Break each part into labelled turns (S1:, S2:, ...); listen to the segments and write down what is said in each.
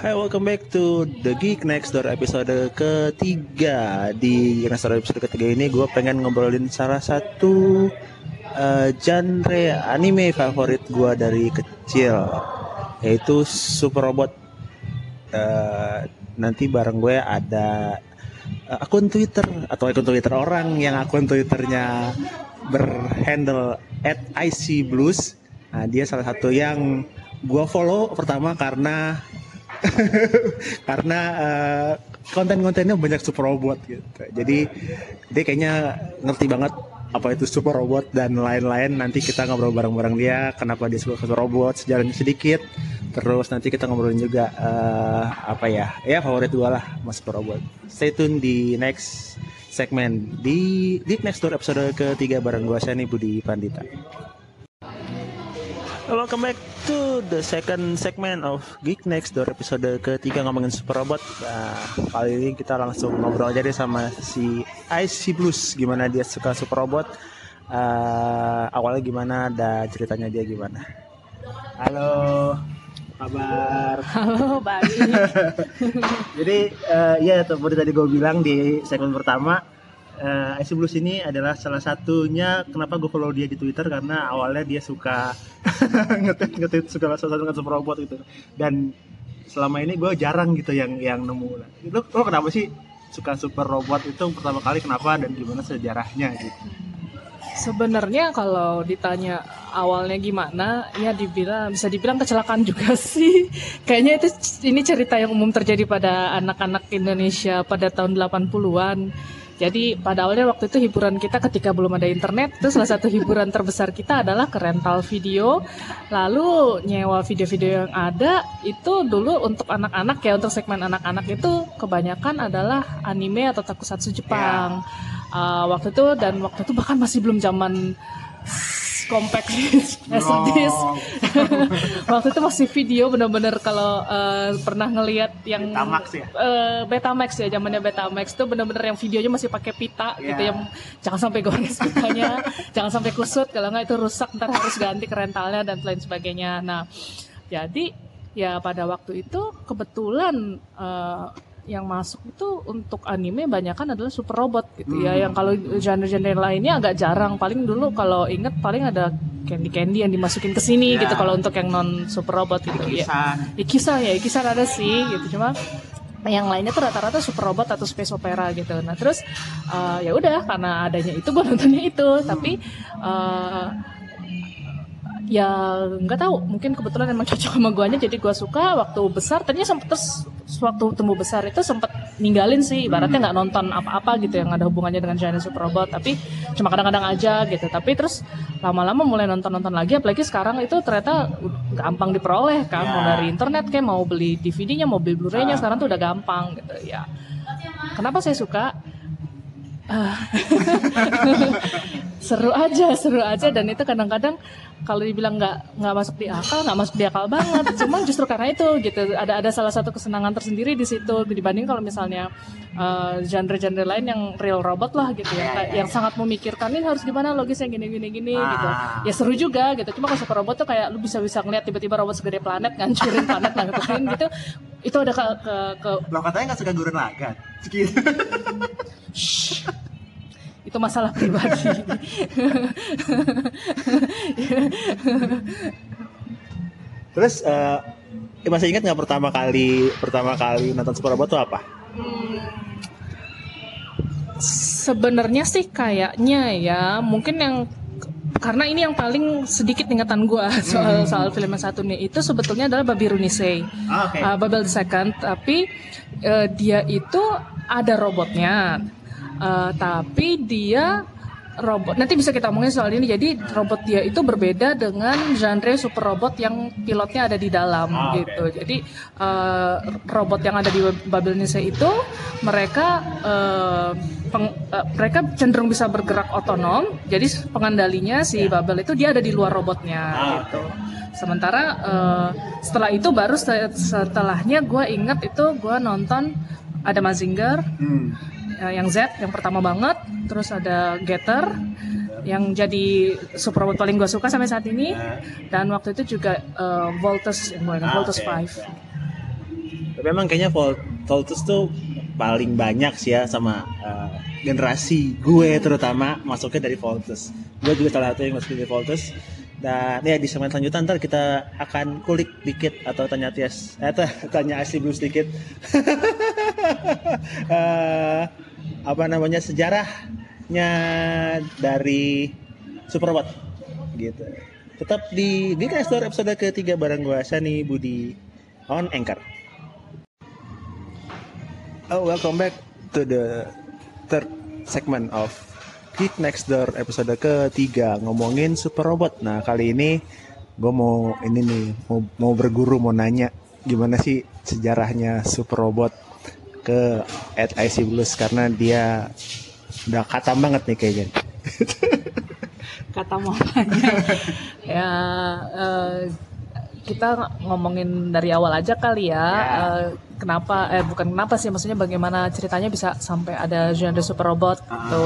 S1: Hai, welcome back to The Geek Next Door episode ketiga. Di Next Door episode ketiga ini gue pengen ngobrolin salah satu uh, genre anime favorit gue dari kecil Yaitu Super Robot. Uh, Nanti bareng gue ada uh, akun Twitter Atau akun Twitter orang yang akun Twitternya berhandle at IC Blues. Nah dia salah satu yang gue follow pertama karena karena uh, konten-kontennya banyak super robot gitu. Jadi dia kayaknya ngerti banget apa itu super robot dan lain-lain. Nanti kita ngobrol bareng-bareng dia kenapa dia suka super robot sejarahnya sedikit. Terus nanti kita ngobrolin juga uh, apa ya? Ya favorit gue lah mas super robot. Stay tune di next segmen di di next door episode ketiga bareng gue Shani Budi Pandita. Welcome back to the second segment of Geek Next Door episode ketiga ngomongin Super Robot. Nah, kali ini kita langsung ngobrol aja deh sama si IC Blues gimana dia suka Super Robot. Uh, awalnya gimana dan ceritanya dia gimana. Halo, kabar?
S2: Halo, baik.
S1: Jadi uh, ya seperti tadi gue bilang di segmen pertama uh, IC Blues ini adalah salah satunya kenapa gue follow dia di Twitter karena awalnya dia suka ngetit ngetit segala sesuatu dengan super robot gitu. Dan selama ini gue jarang gitu yang yang nemu. Itu lo kenapa sih suka super robot itu pertama kali? Kenapa dan gimana sejarahnya gitu?
S2: Sebenarnya kalau ditanya awalnya gimana, ya dibilang bisa dibilang kecelakaan juga sih. Kayaknya itu ini cerita yang umum terjadi pada anak-anak Indonesia pada tahun 80-an jadi pada awalnya waktu itu hiburan kita ketika belum ada internet itu salah satu hiburan terbesar kita adalah ke rental video. Lalu nyewa video-video yang ada itu dulu untuk anak-anak ya untuk segmen anak-anak itu kebanyakan adalah anime atau tokusatsu Jepang. Yeah. Uh, waktu itu dan waktu itu bahkan masih belum zaman compact disc, disc. Waktu itu masih video bener-bener kalau uh, pernah ngelihat yang
S1: Betamax ya.
S2: Uh, Betamax ya zamannya Betamax itu bener-bener yang videonya masih pakai pita yeah. gitu yang jangan sampai gores pitanya, jangan sampai kusut kalau nggak itu rusak ntar harus ganti ke rentalnya dan lain sebagainya. Nah, jadi ya pada waktu itu kebetulan uh, yang masuk itu untuk anime banyak kan adalah super robot gitu ya. hmm. ya yang kalau genre-genre lainnya agak jarang paling dulu kalau inget paling ada candy candy yang dimasukin ke sini ya. gitu kalau untuk yang non super robot gitu
S1: ikisan.
S2: ya ikisan ya ikisan ada sih gitu cuma yang lainnya tuh rata-rata super robot atau space opera gitu nah terus uh, ya udah karena adanya itu gue nontonnya itu hmm. tapi uh, ya nggak tahu mungkin kebetulan emang cocok sama guanya jadi gua suka waktu besar ternyata sempet terus waktu tumbuh besar itu sempet ninggalin sih ibaratnya nggak nonton apa-apa gitu yang ada hubungannya dengan genre super robot tapi cuma kadang-kadang aja gitu. Tapi terus lama-lama mulai nonton-nonton lagi apalagi sekarang itu ternyata gampang diperoleh kan yeah. mau dari internet kayak mau beli DVD-nya mau beli Blu-ray-nya uh. sekarang tuh udah gampang gitu ya. Kenapa saya suka? Uh, seru aja seru aja. Dan itu kadang-kadang kalau dibilang nggak nggak masuk di akal nggak masuk di akal banget. Cuma justru karena itu gitu. Ada ada salah satu kesenangan tersendiri di situ dibanding kalau misalnya eh, genre-genre lain yang real robot lah gitu ya. Yang sangat memikirkan ini harus gimana logisnya gini gini gini ah. gitu. Ya seru juga gitu. Cuma kalau super robot tuh kayak lu bisa bisa ngeliat tiba-tiba robot segede planet ngancurin planet lain gitu. Itu ada ke ke, ke...
S1: lo katanya nggak suka gurun lagan gitu
S2: itu masalah pribadi.
S1: Terus uh, masih ingat nggak pertama kali pertama kali nonton Super Robot itu apa? Hmm,
S2: sebenarnya sih kayaknya ya mungkin yang karena ini yang paling sedikit ingatan gue soal hmm. soal film yang satu nih. Itu sebetulnya adalah Babi Runisei, ah, okay. uh, Babel the Second, tapi uh, dia itu ada robotnya, uh, tapi dia robot. Nanti bisa kita omongin soal ini. Jadi robot dia itu berbeda dengan genre super robot yang pilotnya ada di dalam ah, gitu. okay. jadi uh, robot yang ada di Babylonise itu mereka uh, peng, uh, mereka cenderung bisa bergerak otonom. Jadi pengandalinya si yeah. Babel itu dia ada di luar robotnya ah, gitu. sementara uh, setelah itu baru setelahnya gue inget itu gue nonton ada Mazinger. Hmm uh, yang Z yang pertama banget, terus ada Getter yang jadi super robot paling gue suka sampai saat ini, dan waktu itu juga uh, Voltus yang gue ah, Voltus okay. 5.
S1: Tapi emang kayaknya Voltus tuh paling banyak sih ya sama uh, generasi gue terutama masuknya dari Voltus. Gue juga salah satu yang masuk dari Voltus. Dan ya di segmen selanjutnya ntar kita akan kulik dikit atau tanya Tias, eh, tanya asli Blues dikit. uh, apa namanya sejarahnya dari Superbot gitu. Tetap di di Store episode ketiga bareng gue Sani Budi on Anchor. Oh, welcome back to the third segment of Geek Next Door episode ketiga ngomongin super robot. Nah kali ini gue mau ini nih mau, mau berguru mau nanya gimana sih sejarahnya super robot ke at IC Blues karena dia udah kata banget nih kayaknya.
S2: kata mamanya ya uh, kita ngomongin dari awal aja kali ya yeah. uh, kenapa eh bukan kenapa sih maksudnya bagaimana ceritanya bisa sampai ada genre super robot uh gitu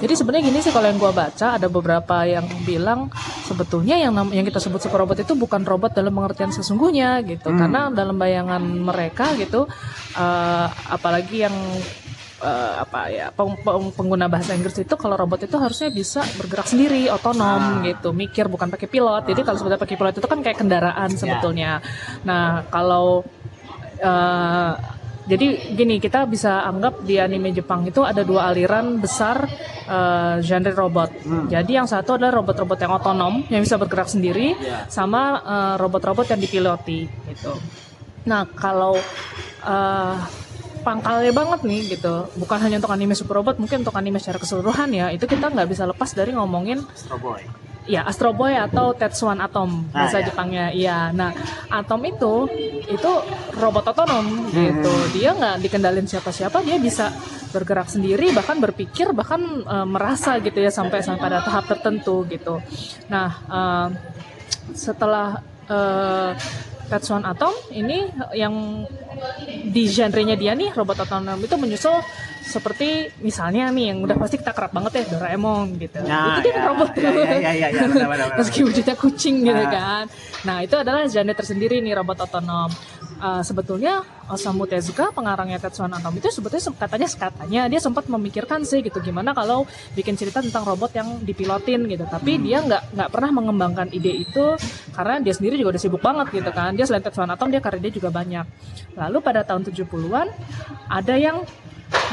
S2: jadi sebenarnya gini sih kalau yang gua baca ada beberapa yang bilang sebetulnya yang yang kita sebut super robot itu bukan robot dalam pengertian sesungguhnya gitu hmm. karena dalam bayangan mereka gitu uh, apalagi yang uh, apa ya peng, peng, pengguna bahasa Inggris itu kalau robot itu harusnya bisa bergerak sendiri otonom ah. gitu mikir bukan pakai pilot jadi kalau sebetulnya pakai pilot itu kan kayak kendaraan ya. sebetulnya yeah. nah kalau uh, jadi gini kita bisa anggap di anime Jepang itu ada dua aliran besar uh, genre robot. Hmm. Jadi yang satu adalah robot-robot yang otonom yang bisa bergerak sendiri, yeah. sama robot-robot uh, yang dipiloti gitu. Nah kalau uh, pangkalnya banget nih gitu bukan hanya untuk anime Super Robot mungkin untuk anime secara keseluruhan ya itu kita nggak bisa lepas dari ngomongin Astro Boy ya Astro Boy atau Tetsuan Atom ah, bahasa ya. Jepangnya iya nah Atom itu itu robot otonom hmm. gitu dia nggak dikendalin siapa-siapa dia bisa bergerak sendiri bahkan berpikir bahkan uh, merasa gitu ya sampai sampai pada tahap tertentu gitu nah uh, setelah uh, Tetsuan Atom ini yang di genrenya dia nih robot otonom itu menyusul seperti misalnya nih yang udah pasti kita kerap banget ya Doraemon gitu. Nah, itu dia ya, robot tuh. Ya, ya, ya, ya, Meski wujudnya kucing gitu nah. kan. Nah, itu adalah genre tersendiri nih robot otonom uh, sebetulnya Osamu Tezuka pengarangnya Tetsuan Atom itu sebetulnya katanya katanya dia sempat memikirkan sih gitu gimana kalau bikin cerita tentang robot yang dipilotin gitu tapi hmm. dia nggak nggak pernah mengembangkan ide itu karena dia sendiri juga udah sibuk banget gitu kan dia selain Tetsuan Atom dia karya dia juga banyak lalu pada tahun 70-an ada yang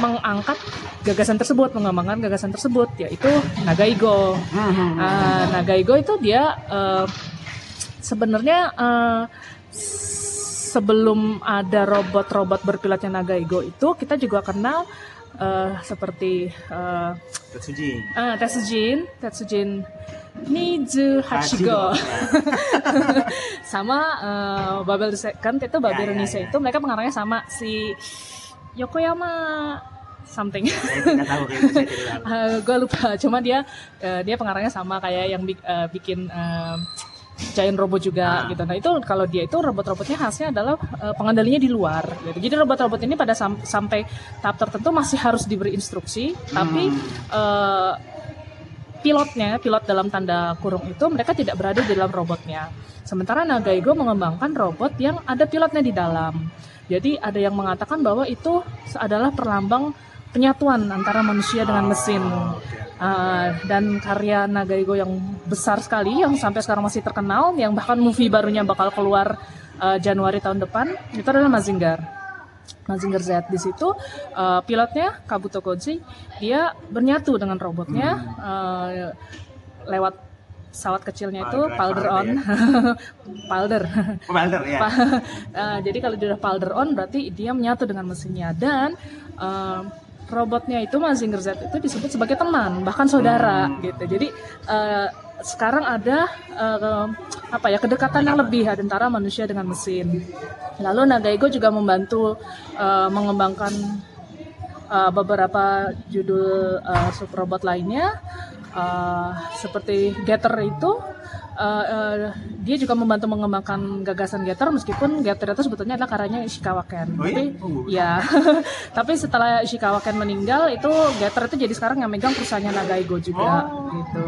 S2: mengangkat gagasan tersebut, mengembangkan gagasan tersebut, yaitu Nagaigo. Uh, Nagaigo itu dia uh, sebenarnya uh, sebelum ada robot-robot berpilotnya Nagaigo itu kita juga kenal uh, seperti uh, Tetsujin. Uh, Tetsujin, Tetsujin Nizu Hachigo. sama uh, Babel Second itu Babel ya, ya, ya. itu mereka pengarangnya sama si Yokoyama something. uh, gue lupa, cuma dia uh, dia pengarangnya sama kayak yang uh, bikin uh, Giant Robot juga nah. gitu. Nah itu kalau dia itu robot-robotnya khasnya adalah uh, pengendalinya di luar. Gitu. Jadi robot-robot ini pada sam sampai tahap tertentu masih harus diberi instruksi, hmm. tapi uh, pilotnya, pilot dalam tanda kurung itu mereka tidak berada di dalam robotnya. Sementara Nagaigo mengembangkan robot yang ada pilotnya di dalam. Jadi ada yang mengatakan bahwa itu adalah perlambang penyatuan antara manusia dengan mesin. Uh, dan karya Nagaigo yang besar sekali yang sampai sekarang masih terkenal yang bahkan movie barunya bakal keluar uh, Januari tahun depan itu adalah Mazinger. Mazinger Z di situ uh, pilotnya Kabuto Koji dia bernyatu dengan robotnya uh, lewat pesawat kecilnya itu Palder on, Palder. Palder ya. uh, jadi kalau dia udah Palder on berarti dia menyatu dengan mesinnya dan uh, robotnya itu Mazinger Z itu disebut sebagai teman bahkan saudara hmm. gitu jadi uh, sekarang ada uh, apa ya kedekatan yang lebih antara manusia dengan mesin. Lalu Nagaigo juga membantu uh, mengembangkan uh, beberapa judul uh, super robot lainnya uh, seperti Getter itu uh, uh, dia juga membantu mengembangkan gagasan Getter meskipun Getter itu sebetulnya adalah karyanya Ishikawa Ken. Oh, iya? tapi oh, ya, tapi setelah Ishikawa Ken meninggal itu Getter itu jadi sekarang yang megang perusahaannya Nagaigo juga oh, gitu.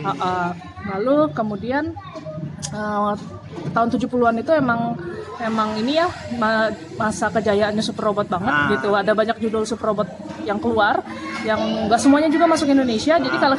S2: Okay. Uh, uh, lalu kemudian uh, tahun 70-an itu emang emang ini ya masa kejayaannya super robot banget ah. gitu ada banyak judul super robot yang keluar yang nggak semuanya juga masuk Indonesia jadi kalau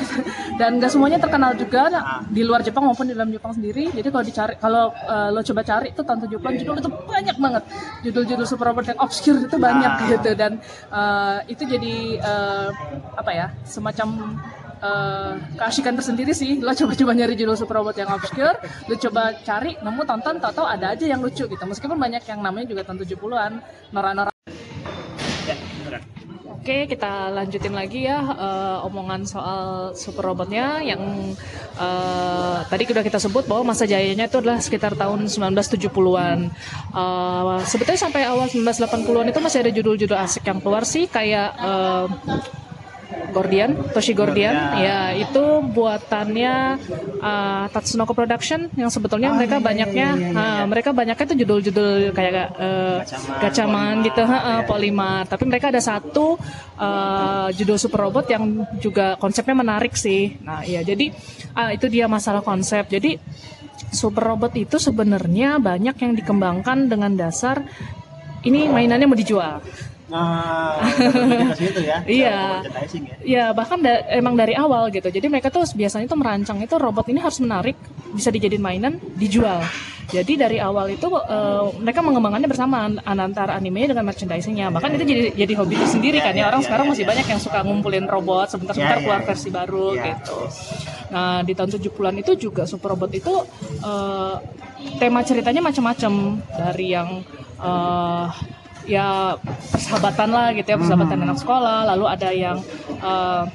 S2: dan nggak semuanya terkenal juga di luar Jepang maupun di dalam Jepang sendiri. Jadi kalau dicari kalau uh, lo coba cari itu tahun 70-an judul itu banyak banget. Judul-judul super robot yang obscure itu banyak ah. gitu. Dan uh, itu jadi uh, apa ya semacam uh, keasikan tersendiri sih. Lo coba-coba nyari judul super robot yang obscure lo coba cari nemu tonton tau-tau ada aja yang lucu gitu. Meskipun banyak yang namanya juga tahun 70-an nora-nora Oke, kita lanjutin lagi ya uh, omongan soal super robotnya yang uh, tadi sudah kita sebut bahwa masa jayanya itu adalah sekitar tahun 1970-an. Uh, sebetulnya sampai awal 1980-an itu masih ada judul-judul asik yang keluar sih kayak uh, Gordian, Toshi Gordian, ya itu buatannya uh, Tatsunoko Production yang sebetulnya oh, mereka iya, banyaknya, iya, iya, iya. Uh, mereka banyaknya itu judul-judul kayak uh, gacaman, gitu, uh, uh, Polimar. Tapi mereka ada satu uh, judul super robot yang juga konsepnya menarik sih. Nah, ya jadi uh, itu dia masalah konsep. Jadi super robot itu sebenarnya banyak yang dikembangkan dengan dasar ini mainannya mau dijual. Nah,
S1: itu ya.
S2: Iya. Ya. Iya, bahkan da emang dari awal gitu. Jadi mereka tuh biasanya tuh merancang itu robot ini harus menarik, bisa dijadiin mainan, dijual. Jadi dari awal itu uh, mereka mengembangkannya bersama antara anime dengan merchandisingnya. Bahkan itu jadi jadi hobi itu sendiri ya, kan ya. Orang ya, sekarang ya, masih ya. banyak yang suka ngumpulin robot sebentar-sebentar keluar versi baru gitu. Nah, di tahun 70-an itu juga Super Robot itu uh, tema ceritanya macam-macam dari yang uh, ya persahabatan lah gitu ya persahabatan hmm. anak sekolah lalu ada yang uh,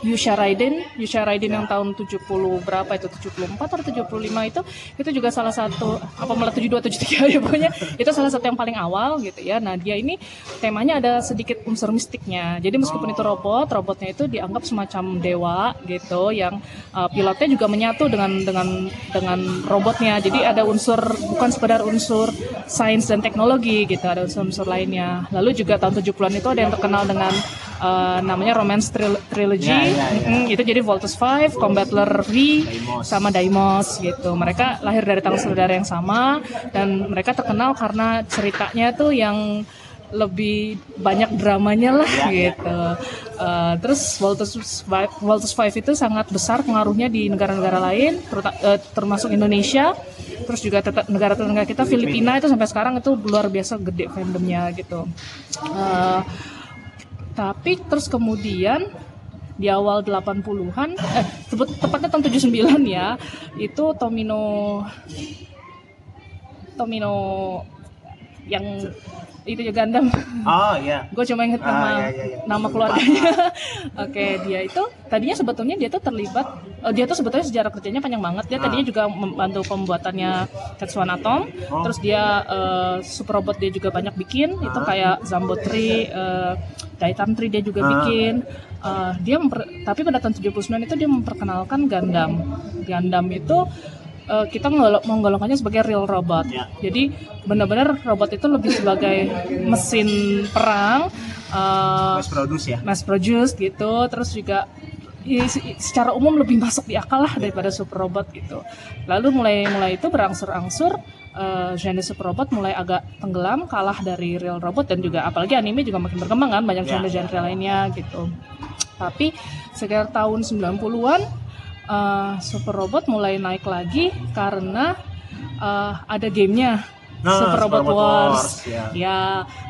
S2: Yusha Raiden, Yusha Raiden yang tahun 70 berapa itu 74 atau 75 itu itu juga salah satu apa malah 72 73 ya pokoknya itu salah satu yang paling awal gitu ya. Nah, dia ini temanya ada sedikit unsur mistiknya. Jadi meskipun itu robot, robotnya itu dianggap semacam dewa gitu yang uh, pilotnya juga menyatu dengan dengan dengan robotnya. Jadi ada unsur bukan sekedar unsur sains dan teknologi gitu, ada unsur-unsur lainnya. Lalu juga tahun 70-an itu ada yang terkenal dengan uh, namanya Romance Trilogy. Ya, ya, ya. Mm, itu jadi Voltus 5, Combattler V, Daimos. sama Daimos gitu. Mereka lahir dari tangan saudara yang sama dan mereka terkenal karena ceritanya tuh yang lebih banyak dramanya lah ya, gitu. Ya. Uh, terus Voltus 5, Voltus 5 itu sangat besar pengaruhnya di negara-negara lain, uh, termasuk Indonesia. Terus juga negara tetangga kita Filipina itu sampai sekarang itu luar biasa gede fandomnya gitu. Uh, tapi terus kemudian di awal 80-an eh tepatnya tahun 79 ya itu Tomino Tomino yang itu juga Gundam.
S1: Oh iya.
S2: gue cuma inget nama ah, iya, iya, iya. nama keluarganya. Oke, okay, dia itu tadinya sebetulnya dia tuh terlibat uh, dia tuh sebetulnya sejarah kerjanya panjang banget. Dia ah. tadinya juga membantu pembuatannya Tetsuan Atom. Oh. Terus dia uh, super robot dia juga banyak bikin. Ah. Itu kayak Zambo Tree, uh, Titan Tree dia juga ah. bikin. Uh, dia memper, tapi pada tahun 79 itu dia memperkenalkan Gundam. Gundam itu uh, kita menggolongkannya sebagai real robot. Ya. Jadi benar-benar robot itu lebih sebagai mesin perang,
S1: uh, mass produce ya.
S2: Mass produce gitu, terus juga ya, secara umum lebih masuk di akal lah daripada super robot gitu. Lalu mulai mulai itu berangsur-angsur uh, genre super robot mulai agak tenggelam, kalah dari real robot dan juga apalagi anime juga makin berkembang kan, banyak ya. genre-genre lainnya gitu. Tapi sekitar tahun 90-an uh, Super Robot mulai naik lagi karena uh, ada gamenya Nah, Super Robot, Robot Wars, Wars ya. ya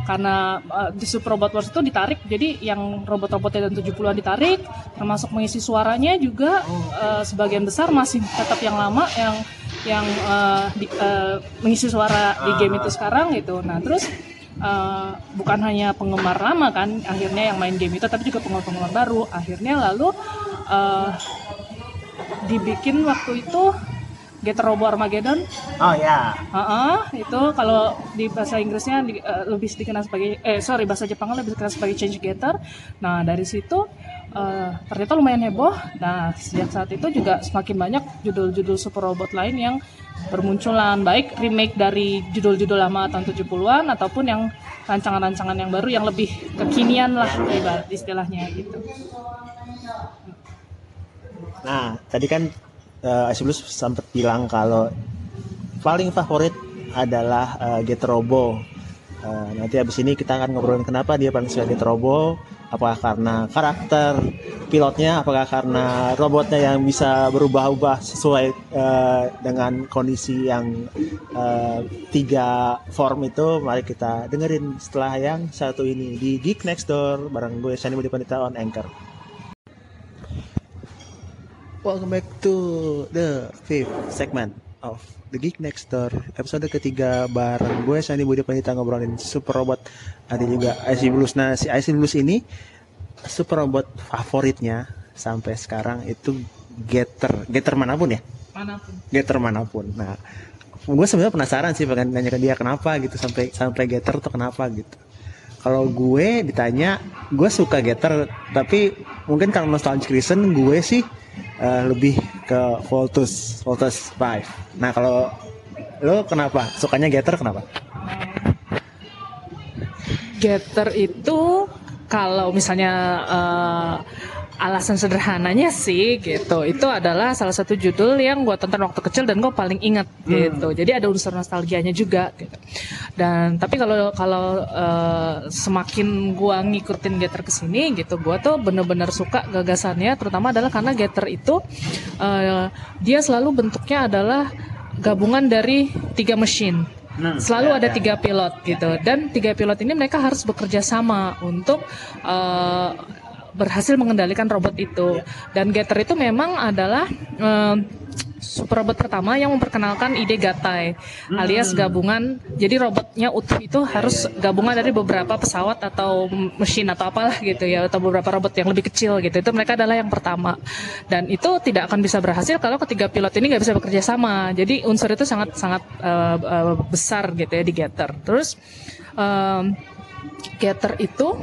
S2: karena uh, di Super Robot Wars itu ditarik jadi yang robot-robotnya dan 70-an ditarik termasuk mengisi suaranya juga oh. uh, sebagian besar masih tetap yang lama yang yang uh, di, uh, mengisi suara ah. di game itu sekarang gitu nah terus uh, bukan hanya penggemar lama kan akhirnya yang main game itu tapi juga penggemar-penggemar baru akhirnya lalu uh, dibikin waktu itu Get Robo Armageddon.
S1: Oh ya.
S2: Uh -uh, itu kalau di bahasa Inggrisnya di, uh, lebih dikenal sebagai eh sorry bahasa Jepangnya lebih dikenal sebagai change getter. Nah dari situ uh, ternyata lumayan heboh. Nah sejak saat itu juga semakin banyak judul-judul super robot lain yang bermunculan baik remake dari judul-judul lama tahun 70-an ataupun yang rancangan-rancangan yang baru yang lebih kekinian lah istilahnya gitu.
S1: Nah, tadi kan uh, Asiblus sempat bilang kalau paling favorit adalah uh, Get Robo. Uh, nanti abis ini kita akan ngobrolin kenapa dia paling suka Get Robo. Apakah karena karakter pilotnya, apakah karena robotnya yang bisa berubah-ubah sesuai uh, dengan kondisi yang uh, tiga form itu. Mari kita dengerin setelah yang satu ini di Geek Next Door bareng gue Shani Budi Pandita on Anchor. Welcome back to the fifth segment of The Geek Next Door. Episode ketiga bareng gue Sandi Budi Panita ngobrolin super robot. Ada juga IC Blues nah si IC Blues ini super robot favoritnya sampai sekarang itu Getter. Getter mana pun ya?
S2: Mana pun.
S1: Getter mana pun. Nah gue sebenarnya penasaran sih pengen nanya ke dia kenapa gitu sampai sampai Getter tuh kenapa gitu. Kalau gue ditanya gue suka Getter tapi mungkin kalau nostalgic reason gue sih uh, lebih ke Voltus Voltus 5 nah kalau lo kenapa? Sukanya Getter kenapa?
S2: Getter itu kalau misalnya uh, alasan sederhananya sih gitu. Itu adalah salah satu judul yang gue tonton waktu kecil dan gue paling ingat hmm. gitu. Jadi ada unsur nostalgianya juga gitu. Dan tapi kalau kalau uh, semakin gue ngikutin Getter ke sini gitu gue tuh bener-bener suka gagasannya terutama adalah karena Getter itu uh, dia selalu bentuknya adalah gabungan dari tiga mesin. Nah, selalu ya, ada ya. tiga pilot gitu. Dan tiga pilot ini mereka harus bekerja sama untuk uh, berhasil mengendalikan robot itu. Dan Getter itu memang adalah uh, super robot pertama yang memperkenalkan ide gatai hmm. alias gabungan. Jadi robotnya utuh itu harus gabungan dari beberapa pesawat atau mesin atau apalah gitu ya atau beberapa robot yang lebih kecil gitu. Itu mereka adalah yang pertama. Dan itu tidak akan bisa berhasil kalau ketiga pilot ini nggak bisa bekerja sama. Jadi unsur itu sangat sangat uh, uh, besar gitu ya di Getter. Terus um, Getter itu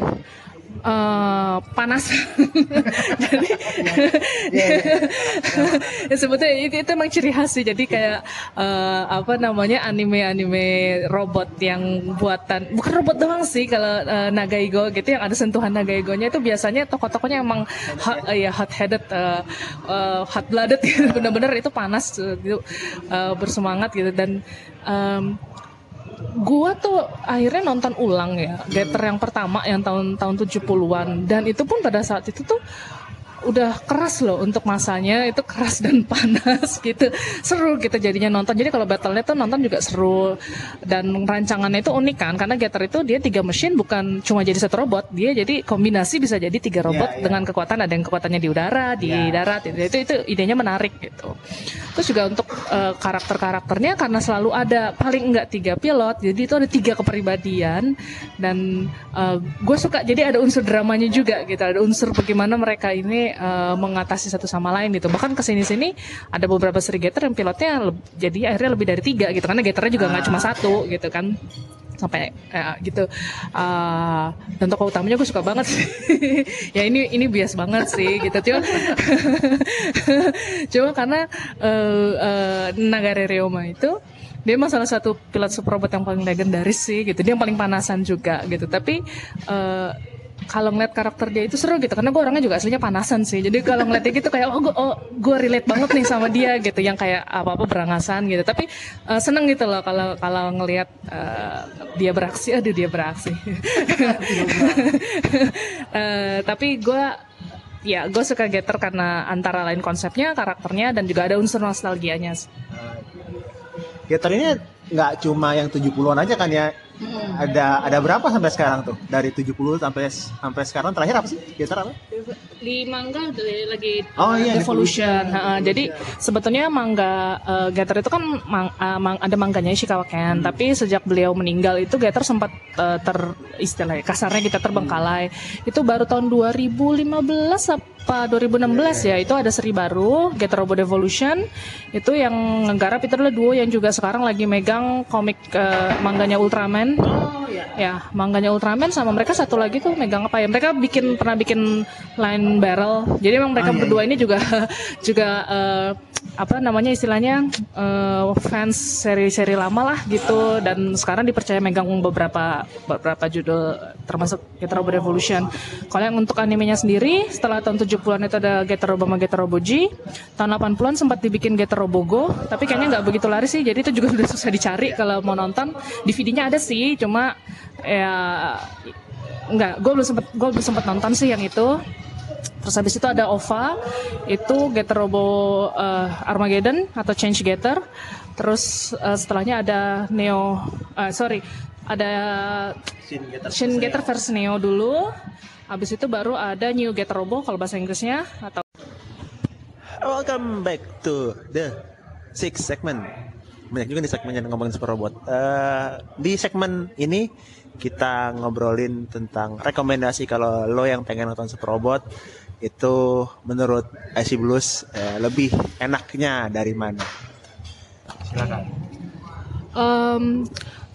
S2: uh, panas. Jadi ya, sebetulnya itu, itu emang ciri khas sih. Jadi kayak uh, apa namanya anime-anime robot yang buatan bukan robot doang sih kalau uh, Nagaigo gitu yang ada sentuhan Nagaigonya itu biasanya tokoh-tokohnya emang hot, uh, ya hot headed uh, uh, hot blooded gitu. Bener-bener itu panas gitu uh, bersemangat gitu dan um, gua tuh akhirnya nonton ulang ya Getter yang pertama yang tahun tahun 70-an dan itu pun pada saat itu tuh udah keras loh untuk masanya itu keras dan panas gitu. Seru gitu jadinya nonton. Jadi kalau battlenya tuh nonton juga seru. Dan rancangannya itu unik kan karena Gator itu dia tiga mesin bukan cuma jadi satu robot. Dia jadi kombinasi bisa jadi tiga robot yeah, yeah. dengan kekuatan ada yang kekuatannya di udara di yeah. darat itu, itu itu idenya menarik gitu. Terus juga untuk uh, karakter karakternya karena selalu ada paling enggak tiga pilot jadi itu ada tiga kepribadian. Dan uh, eh, gue suka jadi ada unsur dramanya juga gitu ada unsur bagaimana mereka ini uh, mengatasi satu sama lain gitu. Bahkan ke sini sini ada beberapa seri gator yang pilotnya jadi akhirnya lebih dari tiga gitu. Karena gatornya juga nggak ah. cuma satu gitu kan. Sampai ya, gitu. Uh, dan tokoh utamanya gue suka banget sih. Ya ini ini bias banget sih gitu. Cuma cuma karena uh, uh, Nagare Ryoma itu dia emang salah satu pilot super robot yang paling legendaris sih gitu. Dia yang paling panasan juga gitu. Tapi uh, kalau ngeliat karakter dia itu seru gitu karena gue orangnya juga aslinya panasan sih. Jadi kalau ngeliatnya gitu kayak oh gue oh, gue relate banget nih sama dia gitu yang kayak apa apa berangasan gitu. Tapi uh, seneng gitu loh kalau kalau ngelihat uh, dia beraksi. Aduh dia beraksi. Uh, tapi gue ya gue suka Getter karena antara lain konsepnya karakternya dan juga ada unsur nostalgianya.
S1: Getter ini nggak cuma yang 70-an aja kan ya Hmm. Ada ada berapa sampai sekarang tuh? Dari 70 sampai sampai sekarang terakhir apa sih? Getar apa?
S2: Di manga lagi oh, iya, Evolution. Nah, jadi sebetulnya manga uh, Getter itu kan mang, uh, mang, ada mangganya Ishikawa Ken, hmm. tapi sejak beliau meninggal itu Getter sempat uh, ter istilahnya kasarnya kita terbengkalai. Hmm. Itu baru tahun 2015 apa 2016 ya itu ada seri baru Get Robot Evolution itu yang nggarap itu adalah duo yang juga sekarang lagi megang komik uh, mangganya Ultraman oh, ya. ya mangganya Ultraman sama mereka satu lagi tuh megang apa ya mereka bikin pernah bikin line barrel jadi emang mereka oh, iya, berdua iya. ini juga juga uh, apa namanya istilahnya uh, fans seri-seri lama lah gitu dan sekarang dipercaya megang beberapa beberapa judul termasuk Get Robot Evolution. Kalau yang untuk animenya sendiri setelah tahun 70 70-an itu ada Getter Robo sama Getter Robo G. Tahun 80-an sempat dibikin Getter Robo Go, tapi kayaknya nggak begitu laris sih. Jadi itu juga sudah susah dicari kalau mau nonton. DVD-nya ada sih, cuma ya nggak. Gue belum sempat gue belum sempat nonton sih yang itu. Terus habis itu ada OVA, itu Getter Robo uh, Armageddon atau Change Getter. Terus uh, setelahnya ada Neo, uh, sorry, ada Shin Getter versi Neo dulu. Habis itu baru ada New Getter Robo kalau bahasa Inggrisnya atau
S1: Welcome back to the six segment. Banyak juga di segmen yang ngomongin super robot. Uh, di segmen ini kita ngobrolin tentang rekomendasi kalau lo yang pengen nonton super robot itu menurut IC Blues uh, lebih enaknya dari mana? Silakan.
S2: Um,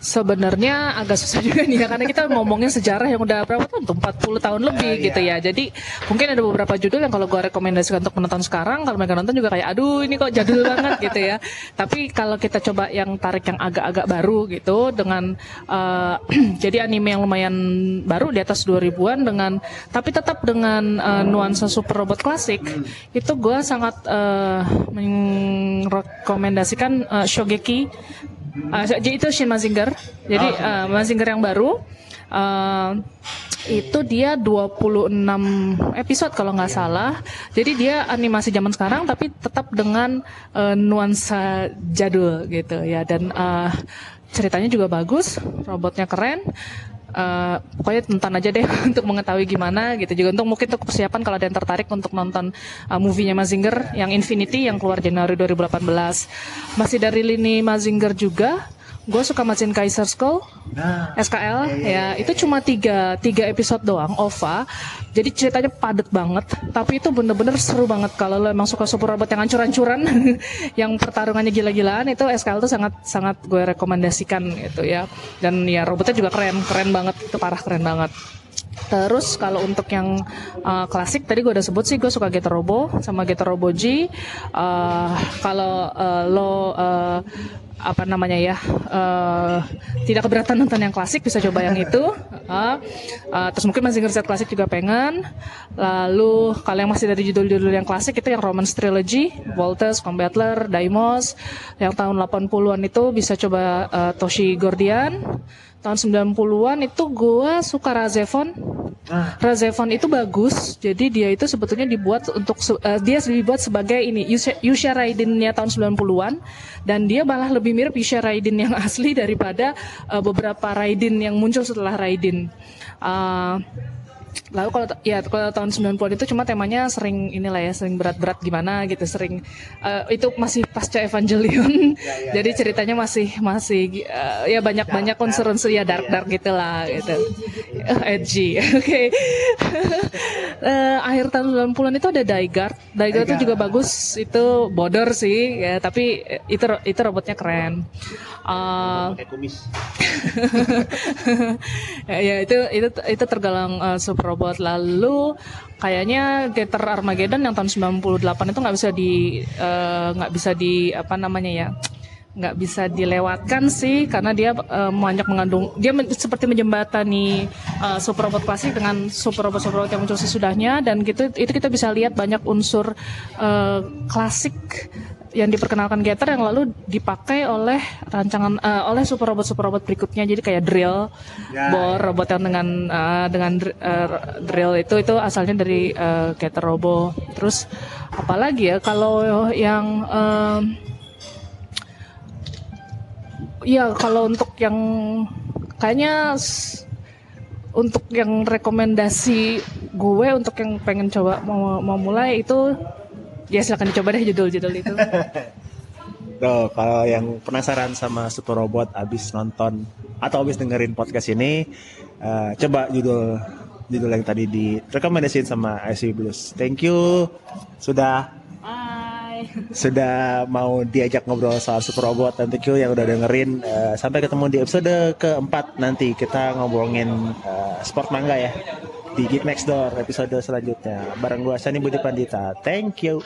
S2: sebenarnya agak susah juga nih ya karena kita ngomongin sejarah yang udah berapa tahun tuh 40 tahun lebih uh, gitu iya. ya. Jadi mungkin ada beberapa judul yang kalau gue rekomendasikan untuk menonton sekarang kalau mereka nonton juga kayak aduh ini kok jadul banget gitu ya. Tapi kalau kita coba yang tarik yang agak-agak baru gitu dengan uh, jadi anime yang lumayan baru di atas 2000-an dengan tapi tetap dengan uh, nuansa super robot klasik hmm. itu gue sangat uh, merekomendasikan uh, Shogeki Uh, jadi itu Shin Mazinger. Jadi uh, Mazinger yang baru. Uh, itu dia 26 episode kalau nggak salah. Jadi dia animasi zaman sekarang tapi tetap dengan uh, nuansa jadul gitu ya dan uh, ceritanya juga bagus, robotnya keren uh, pokoknya tonton aja deh untuk mengetahui gimana gitu. Juga untuk mungkin untuk persiapan kalau ada yang tertarik untuk nonton uh, movie-nya Mazinger yang Infinity yang keluar Januari 2018 masih dari lini Mazinger juga gue suka Macin Kaiser School nah, SKL iya, iya, ya iya, itu cuma tiga tiga episode doang OVA jadi ceritanya padat banget tapi itu bener-bener seru banget. Kalau lo emang suka super robot yang ancur-ancuran yang pertarungannya gila-gilaan itu SKL tuh sangat sangat gue rekomendasikan gitu ya. Dan ya robotnya juga keren keren banget itu parah keren banget. Terus kalau untuk yang uh, klasik tadi gue udah sebut sih gue suka Getter Robo sama Getter Robo G. Uh, kalau uh, lo uh, apa namanya ya uh, tidak keberatan nonton yang klasik bisa coba yang itu. Uh, uh, terus mungkin masih ngerset klasik juga pengen. Lalu kalau yang masih dari judul-judul yang klasik itu yang Romance Trilogy Voltes, Combattler, Daimos. Yang tahun 80-an itu bisa coba uh, Toshi Gordian tahun 90-an itu gue suka Razefon. Ah. Razefon itu bagus, jadi dia itu sebetulnya dibuat untuk uh, dia dibuat sebagai ini Yusha Raiden-nya tahun 90-an dan dia malah lebih mirip Yusha Raiden yang asli daripada uh, beberapa Raiden yang muncul setelah Raiden. Uh, Lalu kalau ya kalau tahun 90-an itu cuma temanya sering inilah ya, sering berat-berat gimana gitu, sering uh, itu masih pasca Evangelion. Ya, ya, Jadi ya. ceritanya masih masih uh, ya banyak-banyak unsur-unsur ya dark-dark iya. gitulah gitu. Uh, edgy. Oke. okay. uh, akhir tahun 90-an itu ada Daigard. Daigard itu juga bagus, itu border sih ya, tapi itu itu robotnya keren. Uh, ya, ya itu itu itu tergalang uh, super robot. Lalu kayaknya Getter Armageddon yang tahun 98 itu nggak bisa di eh, nggak uh, bisa di apa namanya ya nggak bisa dilewatkan sih karena dia uh, banyak mengandung dia men, seperti menjembatani uh, super robot klasik dengan super robot super robot yang muncul sesudahnya. Dan gitu itu kita bisa lihat banyak unsur uh, klasik yang diperkenalkan Getter yang lalu dipakai oleh rancangan uh, oleh super robot super robot berikutnya jadi kayak drill ya, bor ya. robot yang dengan uh, dengan uh, drill itu itu asalnya dari uh, Getter Robo terus apalagi ya kalau yang uh, ya kalau untuk yang kayaknya untuk yang rekomendasi gue untuk yang pengen coba mau mau mulai itu ya silahkan dicoba deh judul-judul itu.
S1: Tuh, kalau yang penasaran sama Super Robot abis nonton atau abis dengerin podcast ini, uh, coba judul judul yang tadi direkomendasiin sama IC Blues. Thank you sudah
S2: Bye.
S1: sudah mau diajak ngobrol soal Super Robot dan thank you yang udah dengerin. Uh, sampai ketemu di episode keempat nanti kita ngobrolin uh, sport manga ya di Geek Door episode selanjutnya. Bareng gue Sani Budi Pandita. Thank you